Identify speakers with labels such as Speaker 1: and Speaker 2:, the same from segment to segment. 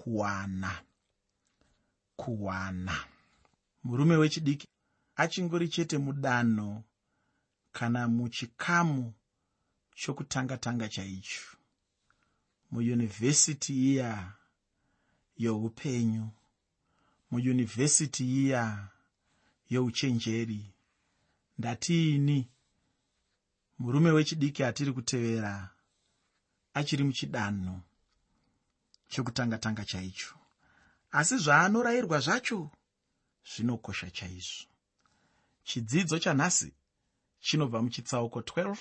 Speaker 1: kuwana kuwana. Murume wechidiki achingori chete mudanho kana muchikamu chokutanga-tanga chaicho muyunivhesiti iya youpenyu muyunivhesiti iya youchenjeri. Ndatiini murume wechidiki atiri kutevera achiri muchidanho chokutanga-tanga chaicho asi zvaanorayirwa zvacho zvinokosha chaizvo. Chidzidzo chanhasi chinobva muchitsauko 12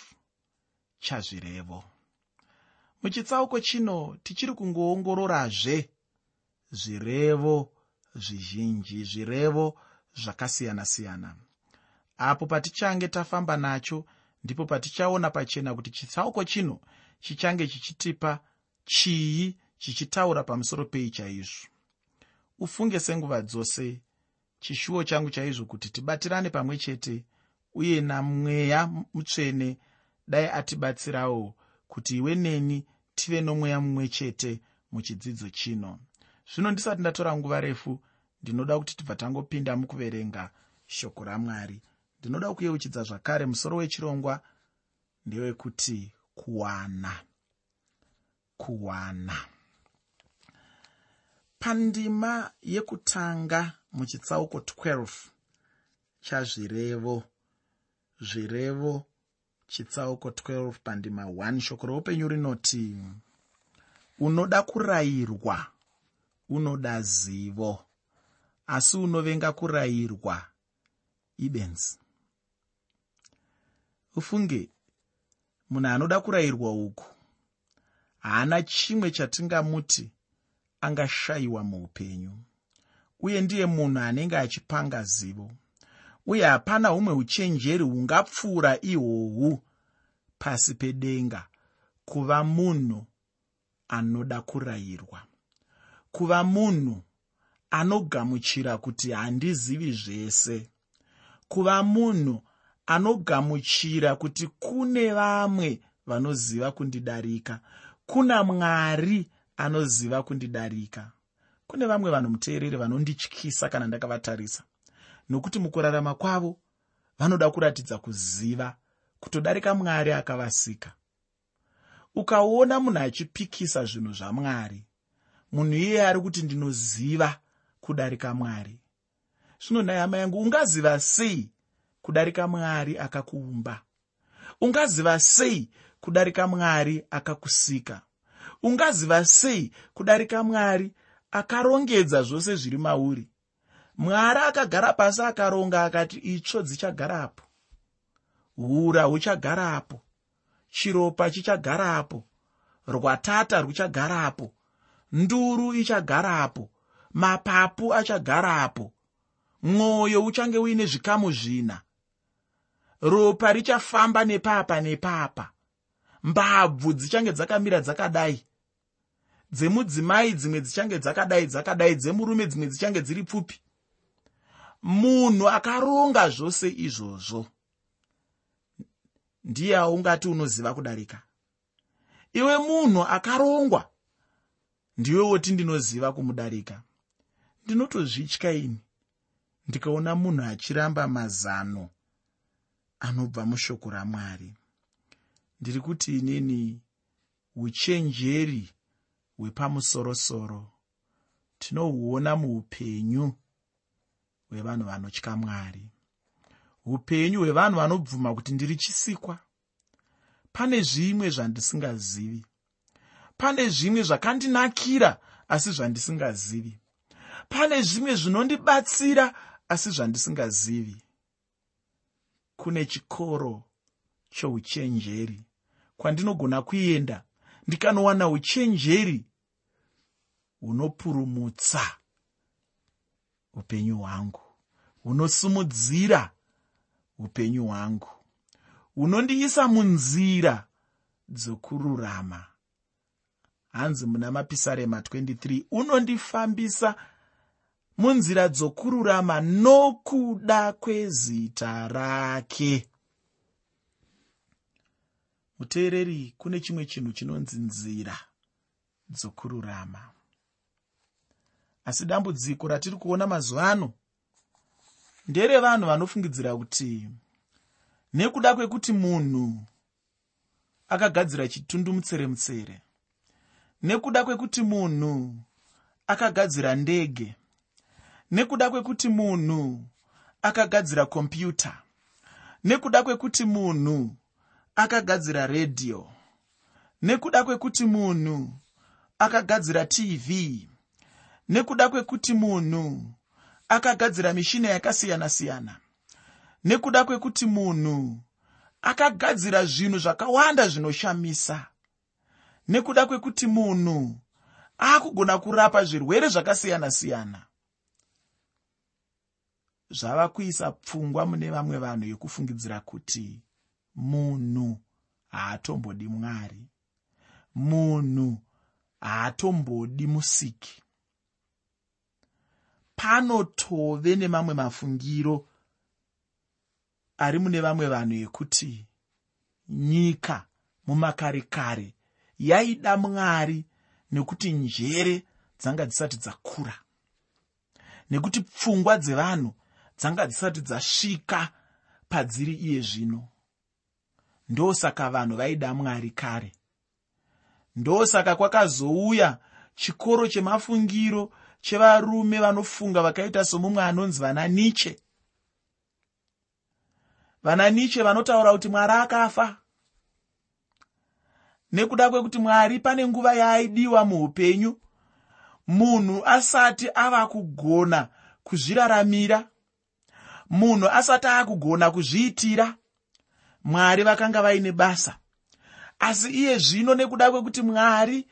Speaker 1: chazvirevo. Muchitsauko chino tichiri kungoongororazve zvirevo zvizhinji zvirevo zvakasiyana-siyana. Apo patichange tafamba nacho ndipo patichaona pachena kuti chitsauko chino chichange chichitipa chii chichitaura pamusoro pei chaizvo. Ufunge senguva dzose chishuwo changu chaizvo kuti tibatirane pamwe chete uye namweya mutsvene dai atibatsirawo kuti iwe neni tive nomweya mumwe chete muchidzidzo chino. Zvino ndisati ndatora nguva refu ndinoda kuti tibva tangopinda mukuverenga shoko ramwari. Ndinoda kuyeuchidza zvakare musoro wechirongwa ndewekuti kuwana. Kuwana pandima yekutanga muchitsauko 12 chazvirevo. Zvirevo chitsauko 12 pandima 1 shoko roupenyu rinoti unoda kurayirwa unoda zivo asi unovenga kurayirwa ibenzi. Ufunge munhu anoda kurayirwa uku haana chimwe chatingamuti angashayiwa muupenyu. Uye ndiye munhu anenge achipanga zivo. Uye hapana humwe uchenjeri hungapfuura ihwohwu pasi pedenga kuva munhu anoda kurayirwa kuva munhu anogamuchira kuti handizivi zvese kuva munhu anogamuchira kuti kune vamwe vanoziva kundidarika kuna mwari anoziva kundidarika. Kune vamwe vanhu muteereri vanondityisa kana ndakavatarisa. Nokuti mukurarama kwavo vanoda kuratidza kuziva kutodarika mwari akavasika. Ukaona munhu achipikisa zvinhu zvamwari munhu iyeye ari kuti ndinoziva kudarika mwari. Zvino nhai hama yangu ungaziva sei kudarika mwari akakuumba? Ungaziva sei kudarika mwari akakusika ungaziva sei kudarika mwari akarongedza zvose zviri mauri? Mwari akagara pasi akaronga akati itsvo dzichagarapo hura huchagarapo chiropa chichagarapo rwatata ruchagarapo nduru ichagarapo mapapu achagarapo mwoyo uchange uine zvikamu zvina. Ropa richafamba nepapa nepapa. Mbabvu dzichange dzakamira dzakadai dzemudzimai dzimwe dzichange dzakadai dzakadai dzemurume dzimwe dzichange dziri pfupi. Munhu akaronga zvose izvozvo ndiye aungati unoziva kudarika. Iwe munhu akarongwa ndiwe woti ndinoziva kumudarika. Ndinotozvitya ini ndikaona munhu achiramba mazano anobva mushoko ramwari. Ndiri kuti inini uchenjeri hwepamusorosoro tinohuona muupenyu hwevanhu vanotya mwari. Upenyu hwevanhu vanobvuma kuti ndiri chisikwa. Pane zvimwe zvandisingazivi. Pane zvimwe zvakandinakira asi zvandisingazivi. Pane zvimwe zvinondibatsira asi zvandisingazivi. Kune chikoro chouchenjeri kwandinogona kuenda. Ndikanowana uchenjeri hunopurumutsa upenyu hwangu. Hunosumudzira upenyu hwangu. Hunondiisa munzira dzokururama. Hanzi muna mapisarema 23 unondifambisa munzira dzokururama nokuda kwezita rake. Muteereri kune chimwe chinhu chinonzi nzira dzokururama asi dambudziko ratiri kuona mazuva ano nderevanhu vanofungidzira kuti nekuda kwekuti munhu akagadzira chitundumutsere mutsere nekuda kwekuti munhu akagadzira ndege nekuda kwekuti munhu akagadzira kompyuta nekuda kwekuti munhu akagadzira redhiyo nekuda kwekuti munhu akagadzira tv nekuda kwekuti munhu akagadzira mishina yakasiyana-siyana nekuda kwekuti munhu akagadzira zvinhu zvakawanda zvinoshamisa nekuda kwekuti munhu akugona kurapa zvirwere zvakasiyana-siyana. Zvava kuisa pfungwa mune vamwe vanhu yekufungidzira kuti munhu haatombodi mwari munhu haatombodi musiki panotove nemamwe mafungiro ari mune vamwe vanhu yekuti nyika mumakare kare yaida mwari nekuti njere dzanga dzisati dzakura. Nekuti pfungwa dzevanhu dzanga dzisati dzasvika padziri iye zvino. Ndosaka vanhu vaida mwari kare. Ndosaka kwakazouya chikoro chemafungiro chevarume vanofunga vakaita somumwe anonzi vana niche vana niche vanotaura kuti mwari akafa. Nekuda kwekuti mwari pane nguva yaaidiwa muupenyu munhu asati ava kugona kuzviraramira munhu asati akugona kuzviitira mwari vakanga vaine basa. Asi iye zvino nekuda kwekuti mwari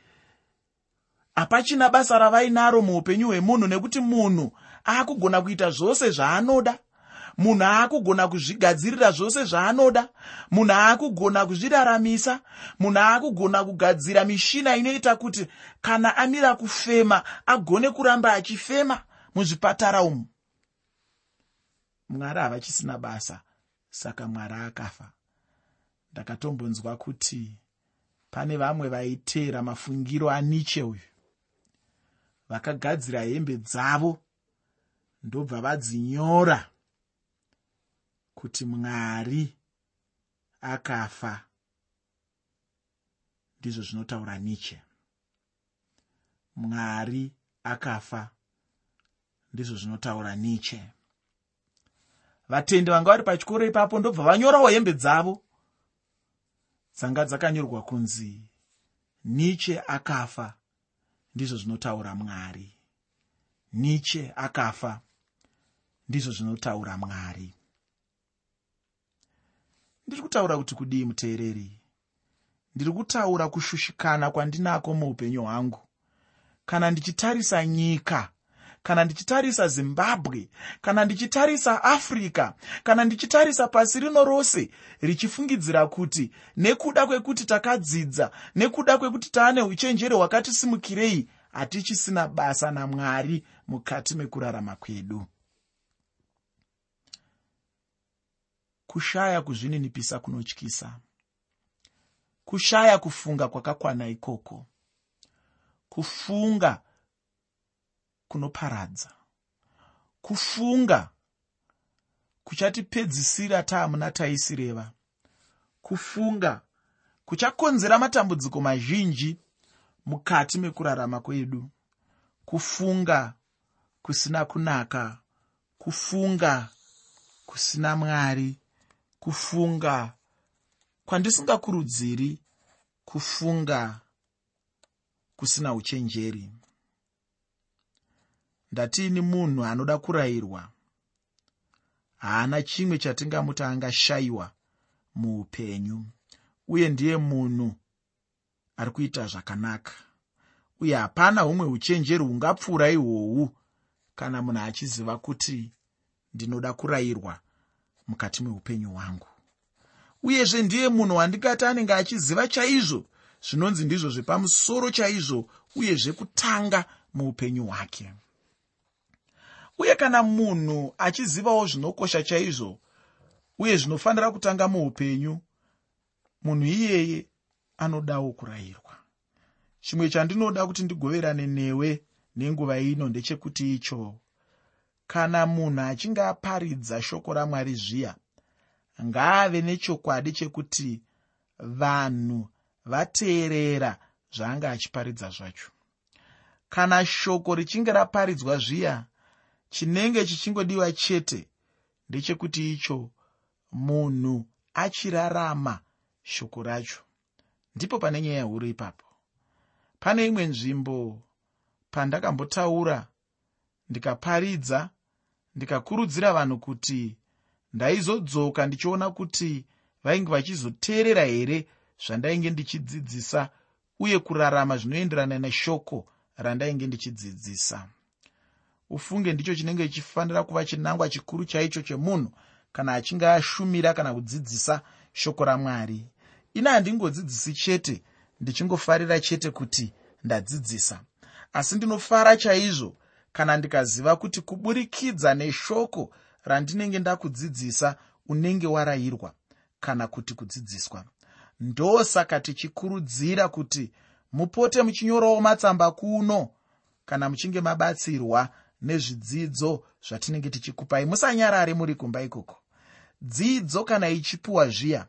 Speaker 1: hapachina basa ravainaro muupenyu hwemunhu nekuti munhu aakugona kuita zvose zvaanoda. Munhu aakugona kuzvigadzirira zvose zvaanoda. Munhu aakugona kuzviraramisa. Munhu aakugona kugadzira mishina inoita kuti kana amira kufema agone kuramba achifema muzvipatara umu. Mwari havachisina basa saka mwari akafa ndakatombonzwa kuti pane vamwe vaiteera mafungiro aniche uyu vakagadzira hembe dzavo ndobva vadzinyora kuti mwari akafa. Ndizvo zvinotaura niche mwari akafa. Ndizvo zvinotaura niche vatendi vanga vari pachikoro ipapo ndobva vanyorawo hembe dzavo. Dzanga dzakanyorwa kunzi niche akafa ndizvo zvinotaura mwari. Niche akafa ndizvo zvinotaura mwari. Ndiri kutaura kuti kudii muteereri? Ndiri kutaura kushushikana kwandinako muupenyu hwangu. Kana ndichitarisa nyika kana ndichitarisa zimbabwe kana ndichitarisa africa kana ndichitarisa pasi rino rose richifungidzira kuti nekuda kwekuti takadzidza nekuda kwekuti taane uchenjeri hwakatisumukirei hatichisina basa namwari mukati mekurarama kwedu. Kushaya kuzvininipisa kunotyisa. Kushaya kufunga kwakakwana ikoko. Kufunga kunoparadza. Kufunga kuchatipedzisira taamuna taisireva. Kufunga kuchakonzera matambudziko mazhinji mukati mekurarama kwedu. Kufunga kusina kunaka. Kufunga kusina mwari. Kufunga kwandisingakurudziri. Kufunga kusina uchenjeri ndatiini munhu anoda kurayirwa? Haana chimwe chatingamuti angashayiwa muupenyu. Uye ndiye munhu ari kuita zvakanaka. Uye hapana humwe uchenjeri hungapfuura ihwohwu kana munhu achiziva kuti ndinoda kurayirwa mukati meupenyu hwangu. Uyezve ndiye munhu wandingati anenge achiziva chaizvo zvinonzi ndizvo zvepamusoro chaizvo uyezve kutanga muupenyu hwake uye kana munhu achizivawo zvinokosha chaizvo uye zvinofanira kutanga muupenyu munhu iyeye anodawo kurayirwa. Chimwe chandinoda kuti ndigoverane newe nenguva ino ndechekuti icho. Kana munhu achinge aparidza shoko ramwari zviya ngaave nechokwadi chekuti vanhu vateerera zvaanga achiparidza zvacho. Kana shoko richinge raparidzwa zviya chinenge chichingodiwa chete ndechekuti icho munhu achirarama shoko racho. Ndipo pane nyaya huru ipapo. Pane imwe nzvimbo pandakambotaura ndikaparidza ndikakurudzira vanhu kuti ndaizodzoka ndichiona kuti vainge vachizoteerera here zvandainge ndichidzidzisa uye kurarama zvinoenderana neshoko randainge ndichidzidzisa ufunge ndicho chinenge chifanira kuva chinangwa chikuru chaicho chemunhu kana achinge ashumira kana kudzidzisa shoko ramwari. Ina handingodzidzisi chete ndichingofarira chete kuti ndadzidzisa. Asi ndinofara chaizvo kana ndikaziva kuti kuburikidza neshoko randinenge ndakudzidzisa unenge warayirwa kana kuti kudzidziswa. Ndosaka tichikurudzira kuti mupote muchinyorawo matsamba kuno kana muchinge mabatsirwa nezvidzidzo zvatinenge tichikupai. Musanyarare muri kumba ikoko. Dzidzo kana ichipiwa zviya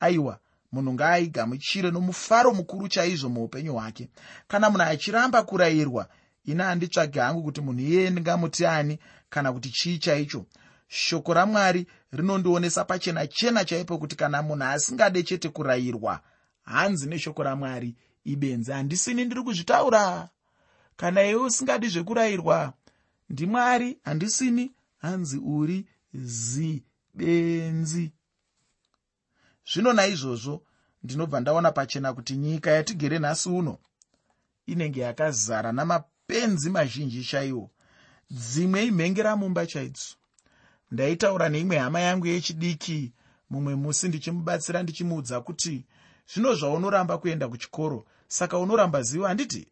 Speaker 1: aiwa munhu ngaaigamuchire nomufaro mukuru chaizvo muupenyu hwake. Kana munhu achiramba kurayirwa ina handitsvage hangu kuti munhu iyeye ndingamuti ani kana kuti chii chaicho. Shoko ramwari rinondionesa pachena chena chaipo kuti kana munhu asingade chete kurayirwa hanzi neshoko ramwari ibenzi. Handisini ndiri kuzvitaura. Kana iwe usingadi zvekurayirwa ndimwari handisini hanzi uri zibenzi. Zvino naizvozvo ndinobva ndaona pachena kuti nyika yatigere nhasi uno inenge yakazara namapenzi mazhinji chaiwo. Dzimwe imhengera mumba chaidzo ndaitaura neimwe hama yangu yechidiki mumwe musi ndichimubatsira ndichimuudza kuti zvino zvaunoramba kuenda kuchikoro saka unoramba zivo handiti?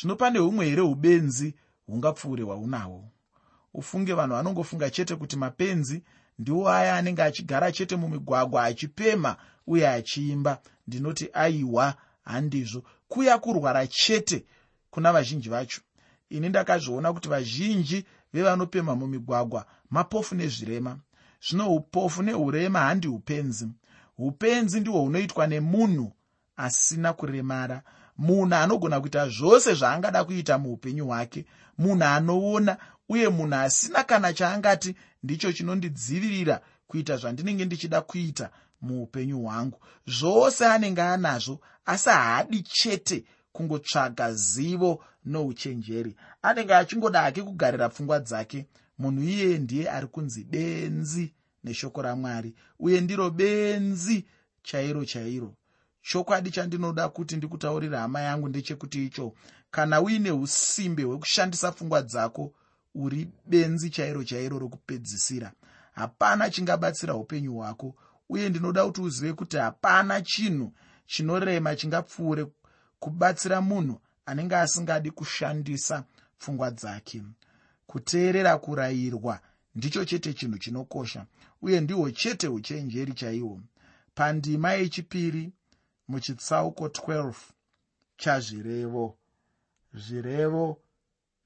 Speaker 1: Zvino pane humwe here ubenzi hungapfuure hwaunahwo ufunge vanhu vanongofunga chete kuti mapenzi ndiwo aya anenge achigara chete mumigwagwa achipemha uye achiimba. Ndinoti aiwa handizvo. Kuya kurwara chete kuna vazhinji vacho. Ini ndakazviona kuti vazhinji vevanopemha mumigwagwa mapofu nezvirema. Zvino upofu neurema handi upenzi. Upenzi ndihwo hunoitwa nemunhu asina kuremara munhu anogona kuita zvose zvaangada kuita muupenyu hwake. Munhu anoona uye munhu asina kana chaangati ndicho chinondidzivirira kuita zvandinenge ndichida kuita muupenyu hwangu. Zvose anenge anazvo asi haadi chete kungotsvaga zivo nouchenjeri. Anenge achingoda hake kugarira pfungwa dzake munhu iyeye ndiye ari kunzi benzi neshoko ramwari uye ndiro benzi chairo chairo chokwadi chandinoda kuti ndikutaurira hama yangu ndechekuti icho. Kana uine usimbe hwekushandisa pfungwa dzako uri benzi chairo chairo rokupedzisira. Hapana chingabatsira upenyu hwako uye ndinoda kuti uzive kuti hapana chinhu chinorema chingapfuure kubatsira munhu anenge asingadi kushandisa pfungwa dzake. Kuteerera kurayirwa ndicho chete chinhu chinokosha uye ndihwo chete uchenjeri chaihwo pandima yechipiri muchitsauko 12 chazvirevo. Zvirevo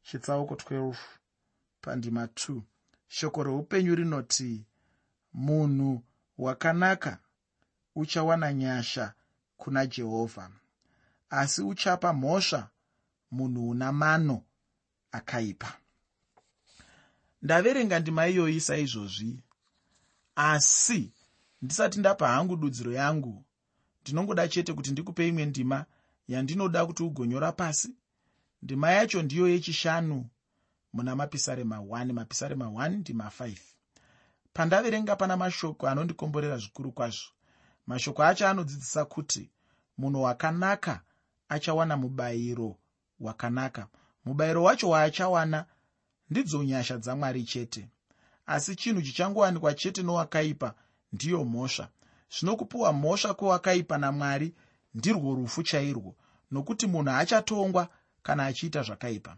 Speaker 1: chitsauko 12 pandima 2 shoko reupenyu rinoti munhu wakanaka uchawana nyasha kuna jehovha. Asi uchapa mhosva munhu una mano akaipa. Ndaverenga ndima iyoyi saizvozvi asi ndisati ndapa hangu dudziro yangu ndinongoda chete kuti ndikupe imwe ndima yandinoda kuti ugonyora pasi. Ndima yacho ndiyo yechishanu muna mapisarema 1 mapisarema 1 ndima 5 pandaverenga pana mashoko anondikomborera zvikuru kwazvo. Mashoko acho anodzidzisa kuti munhu wakanaka achawana mubayiro wakanaka. Mubayiro wacho waachawana ndidzo nyasha dzamwari chete. Asi chinhu chichangowanikwa chete nowakaipa ndiyo mhosva zvino kupiwa mhosva kwowakaipa namwari ndirwo rufu chairwo nokuti munhu achatongwa kana achiita zvakaipa.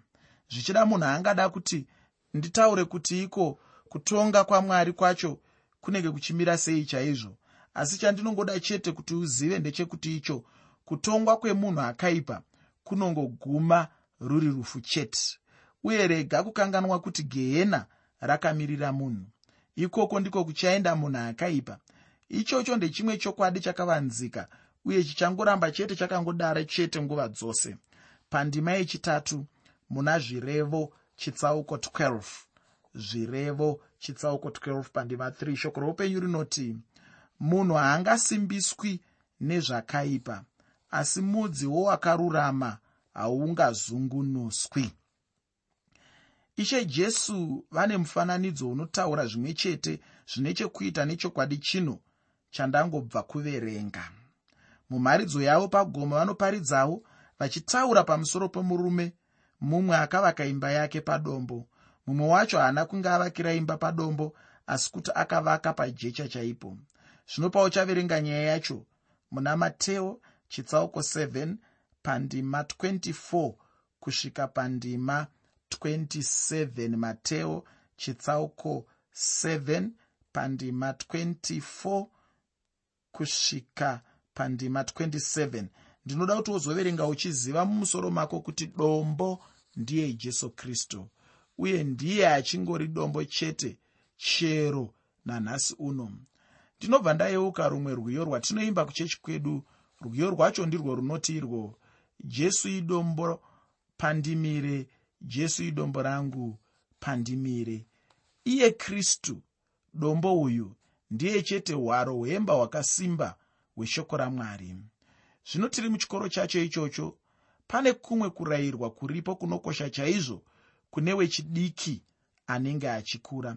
Speaker 1: Zvichida munhu angada kuti nditaure kuti iko kutonga kwamwari kwacho kunenge kuchimira sei chaizvo. Asi chandinongoda chete kuti uzive ndechekuti icho kutongwa kwemunhu akaipa kunongoguma ruri rufu chete. Uye rega kukanganwa kuti gehena rakamirira munhu. Ikoko ndiko kuchaenda munhu akaipa ichocho ndechimwe chokwadi chakavanzika uye chichangoramba chete chakangodara chete nguva dzose. Pandima yechitatu muna zvirevo chitsauko 12 zvirevo chitsauko 12 pandima 3 shoko roupenyu rinoti munhu haangasimbiswi nezvakaipa asi mudzi wowakarurama haungazungunuswi. Ishe jesu vane mufananidzo unotaura zvimwe chete zvine chekuita nechokwadi chino chandangobva kuverenga. Mumharidzo yavo pagomo vanoparidzawo vachitaura pamusoro pomurume mumwe akavaka imba yake padombo. Mumwe wacho haana kunge avakira imba padombo asi kuti akavaka pajecha chaipo. Zvino pauchaverenga nyaya yacho muna mateo chitsauko 7 pandima 24 kusvika pandima 27 mateo chitsauko 7 pandima 24 kusvika pandima 27 ndinoda kuti wozoverenga uchiziva mumusoro mako kuti dombo ndiye jesu kristu uye ndiye achingori dombo chete chero nanhasi uno. Ndinobva ndayeuka rumwe rwiyo rwatinoimba kuchechi kwedu rwiyo rwacho ndirwo runoti irwo jesu idombo pandimire jesu idombo rangu pandimire. Iye kristu dombo uyu ndiye chete hwaro hwemba hwakasimba hweshoko ramwari. Zvino tiri muchikoro chacho ichocho pane kumwe kurayirwa kuripo kunokosha chaizvo kune wechidiki anenge achikura.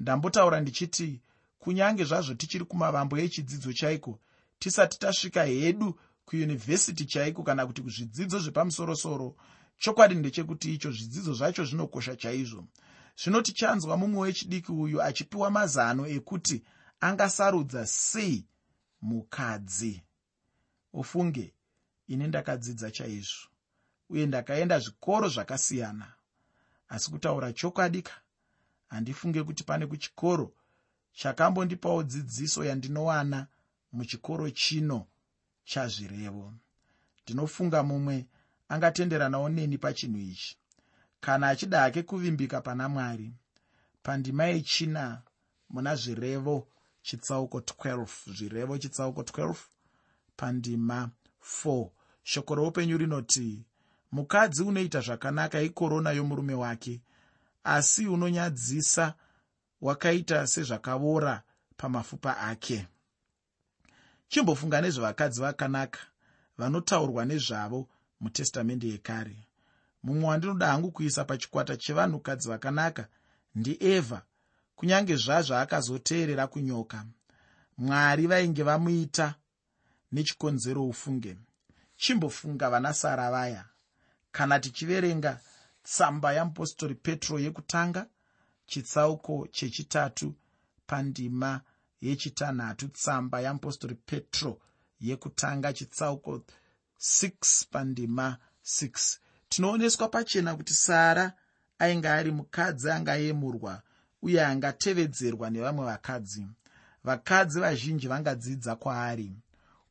Speaker 1: Ndambotaura ndichiti kunyange zvazvo tichiri kumavambo echidzidzo chaiko tisati tasvika hedu kuyunivhesiti chaiko kana kuti kuzvidzidzo zvepamusorosoro chokwadi ndechekuti icho zvidzidzo zvacho zvinokosha chaizvo. Zvino tichanzwa mumwe wechidiki uyu achipiwa mazano ekuti angasarudza sei mukadzi. Ufunge ini ndakadzidza chaizvo uye ndakaenda zvikoro zvakasiyana. Asi kutaura chokwadi ka handifunge kuti pane kuchikoro chakambondipawo dzidziso yandinowana muchikoro chino chazvirevo. Ndinofunga mumwe angatenderanawo neni pachinhu ichi. Kana achida hake kuvimbika pana mwari pandima yechina muna zvirevo chitsauko 12 zvirevo chitsauko 12 pandima 4 shoko roupenyu rinoti mukadzi unoita zvakanaka ikorona yomurume wake asi unonyadzisa wakaita sezvakavora pamapfupa ake. Chimbofunga nezvevakadzi vakanaka vanotaurwa nezvavo mutestamende yekare. Mumwe wandinoda hangu kuisa pachikwata chevanhukadzi vakanaka ndievha kunyange zvazvo akazoteerera kunyoka. Mwari vainge vamuita nechikonzero ufunge. Chimbofunga vanasara vaya. Kana tichiverenga tsamba yamupostori petro yekutanga chitsauko chechitatu pandima yechitanhatu tsamba yamupostori petro yekutanga chitsauko 6 pandima 6 tinooneswa pachena kuti sara ainge ari mukadzi angayemurwa uye angatevedzerwa nevamwe vakadzi. Vakadzi vazhinji vangadzidza kwaari.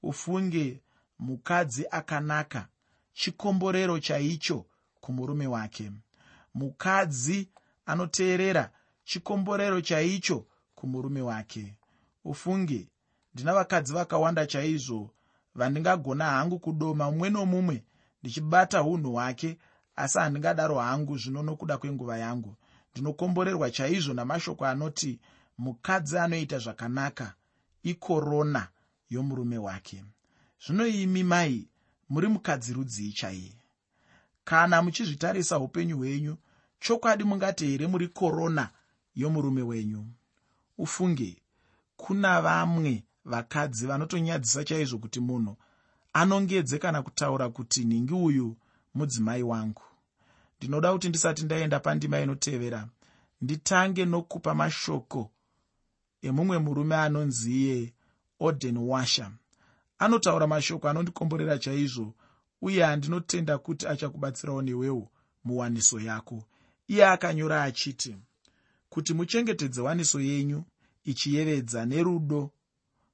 Speaker 1: Ufunge mukadzi akanaka chikomborero chaicho kumurume wake. Mukadzi anoteerera chikomborero chaicho kumurume wake. Ufunge ndina vakadzi vakawanda chaizvo vandingagona hangu kudoma mumwe nomumwe ndichibata unhu hwake asi handingadaro hangu zvino nokuda kwenguva yangu ndinokomborerwa chaizvo namashoko anoti mukadzi anoita zvakanaka ikorona yomurume wake. Zvino imi mai muri mukadzi rudzii chaiye kana muchizvitarisa upenyu hwenyu chokwadi mungati here muri korona yomurume wenyu? Ufunge kuna vamwe vakadzi vanotonyadzisa chaizvo kuti munhu anongedze kana kutaura kuti nhingi uyu mudzimai wangu ndinoda kuti ndisati ndaenda pandima inotevera nditange nokupa mashoko emumwe murume anonziye orden washer. Anotaura mashoko anondikomborera chaizvo uye handinotenda kuti achakubatsirawo newewo muwaniso yako. Iye akanyora achiti kuti muchengetedze waniso yenyu ichiyevedza nerudo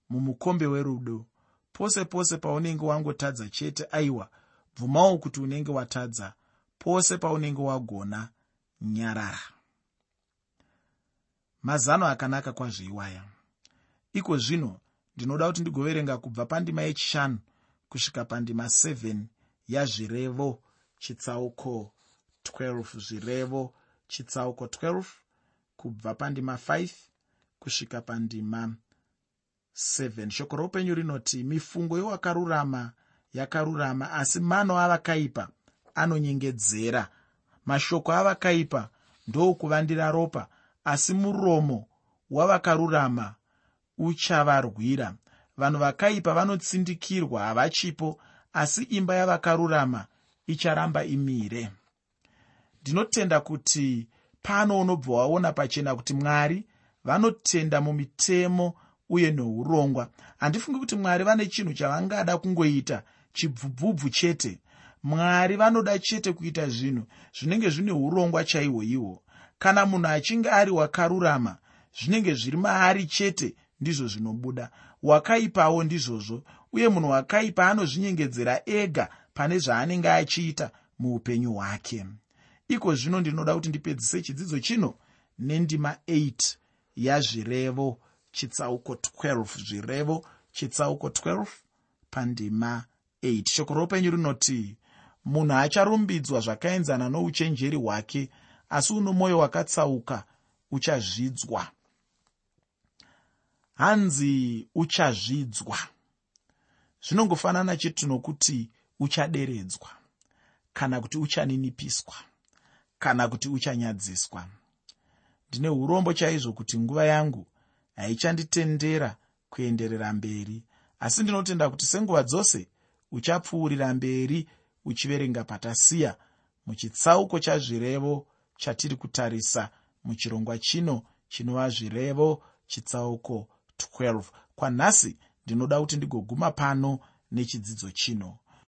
Speaker 1: mumukombe werudo. Pose pose paunenge wangotadza chete aiwa bvumawo kuti unenge watadza pose paunenge wagona nyarara. Mazano akanaka kwazvo iwaya iko zvino ndinoda kuti ndigoverenga kubva pandima yechishanu kusvika pandima 7 yazvirevo chitsauko 12 zvirevo chitsauko 12 kubva pandima 5 kusvika pandima 7 shoko roupenyu rinoti mifungo yewakarurama yakarurama asi mano avakaipa anonyengedzera. Mashoko avakaipa ndokuvandira ropa asi muromo wavakarurama uchavarwira. Vanhu vakaipa vanotsindikirwa havachipo asi imba yavakarurama icharamba imire. Ndinotenda kuti pano unobva waona pachena kuti mwari vanotenda mumitemo uye neurongwa handifungi kuti mwari vane chinhu chavangada kungoita chibvubvubvu chete mwari vanoda chete kuita zvinhu zvinenge zvine urongwa chaihwo ihwo kana munhu achinge ari wakarurama zvinenge zviri maari chete ndizvo zvinobuda. Wakaipawo ndizvozvo uye munhu wakaipa anozvinyengedzera ega pane zvaanenge achiita muupenyu hwake. Iko zvino ndinoda kuti ndipedzise chidzidzo chino nendima 8 yazvirevo chitsauko 12 zvirevo chitsauko 12 pandima 8 shoko roupenyu rinoti munhu acharumbidzwa zvakaenzana nouchenjeri hwake asi uno mwoyo wakatsauka uchazvidzwa. Hanzi uchazvidzwa? Zvinongofanana chete nokuti uchaderedzwa kana kuti uchaninipiswa kana kuti uchanyadziswa. Ndine urombo chaizvo kuti nguva yangu haichanditendera kuenderera mberi asi ndinotenda kuti senguva dzose uchapfuurira mberi uchiverenga patasiya muchitsauko chazvirevo chatiri kutarisa muchirongwa chino chinova zvirevo chitsauko 12 kwanhasi ndinoda kuti ndigoguma pano nechidzidzo chino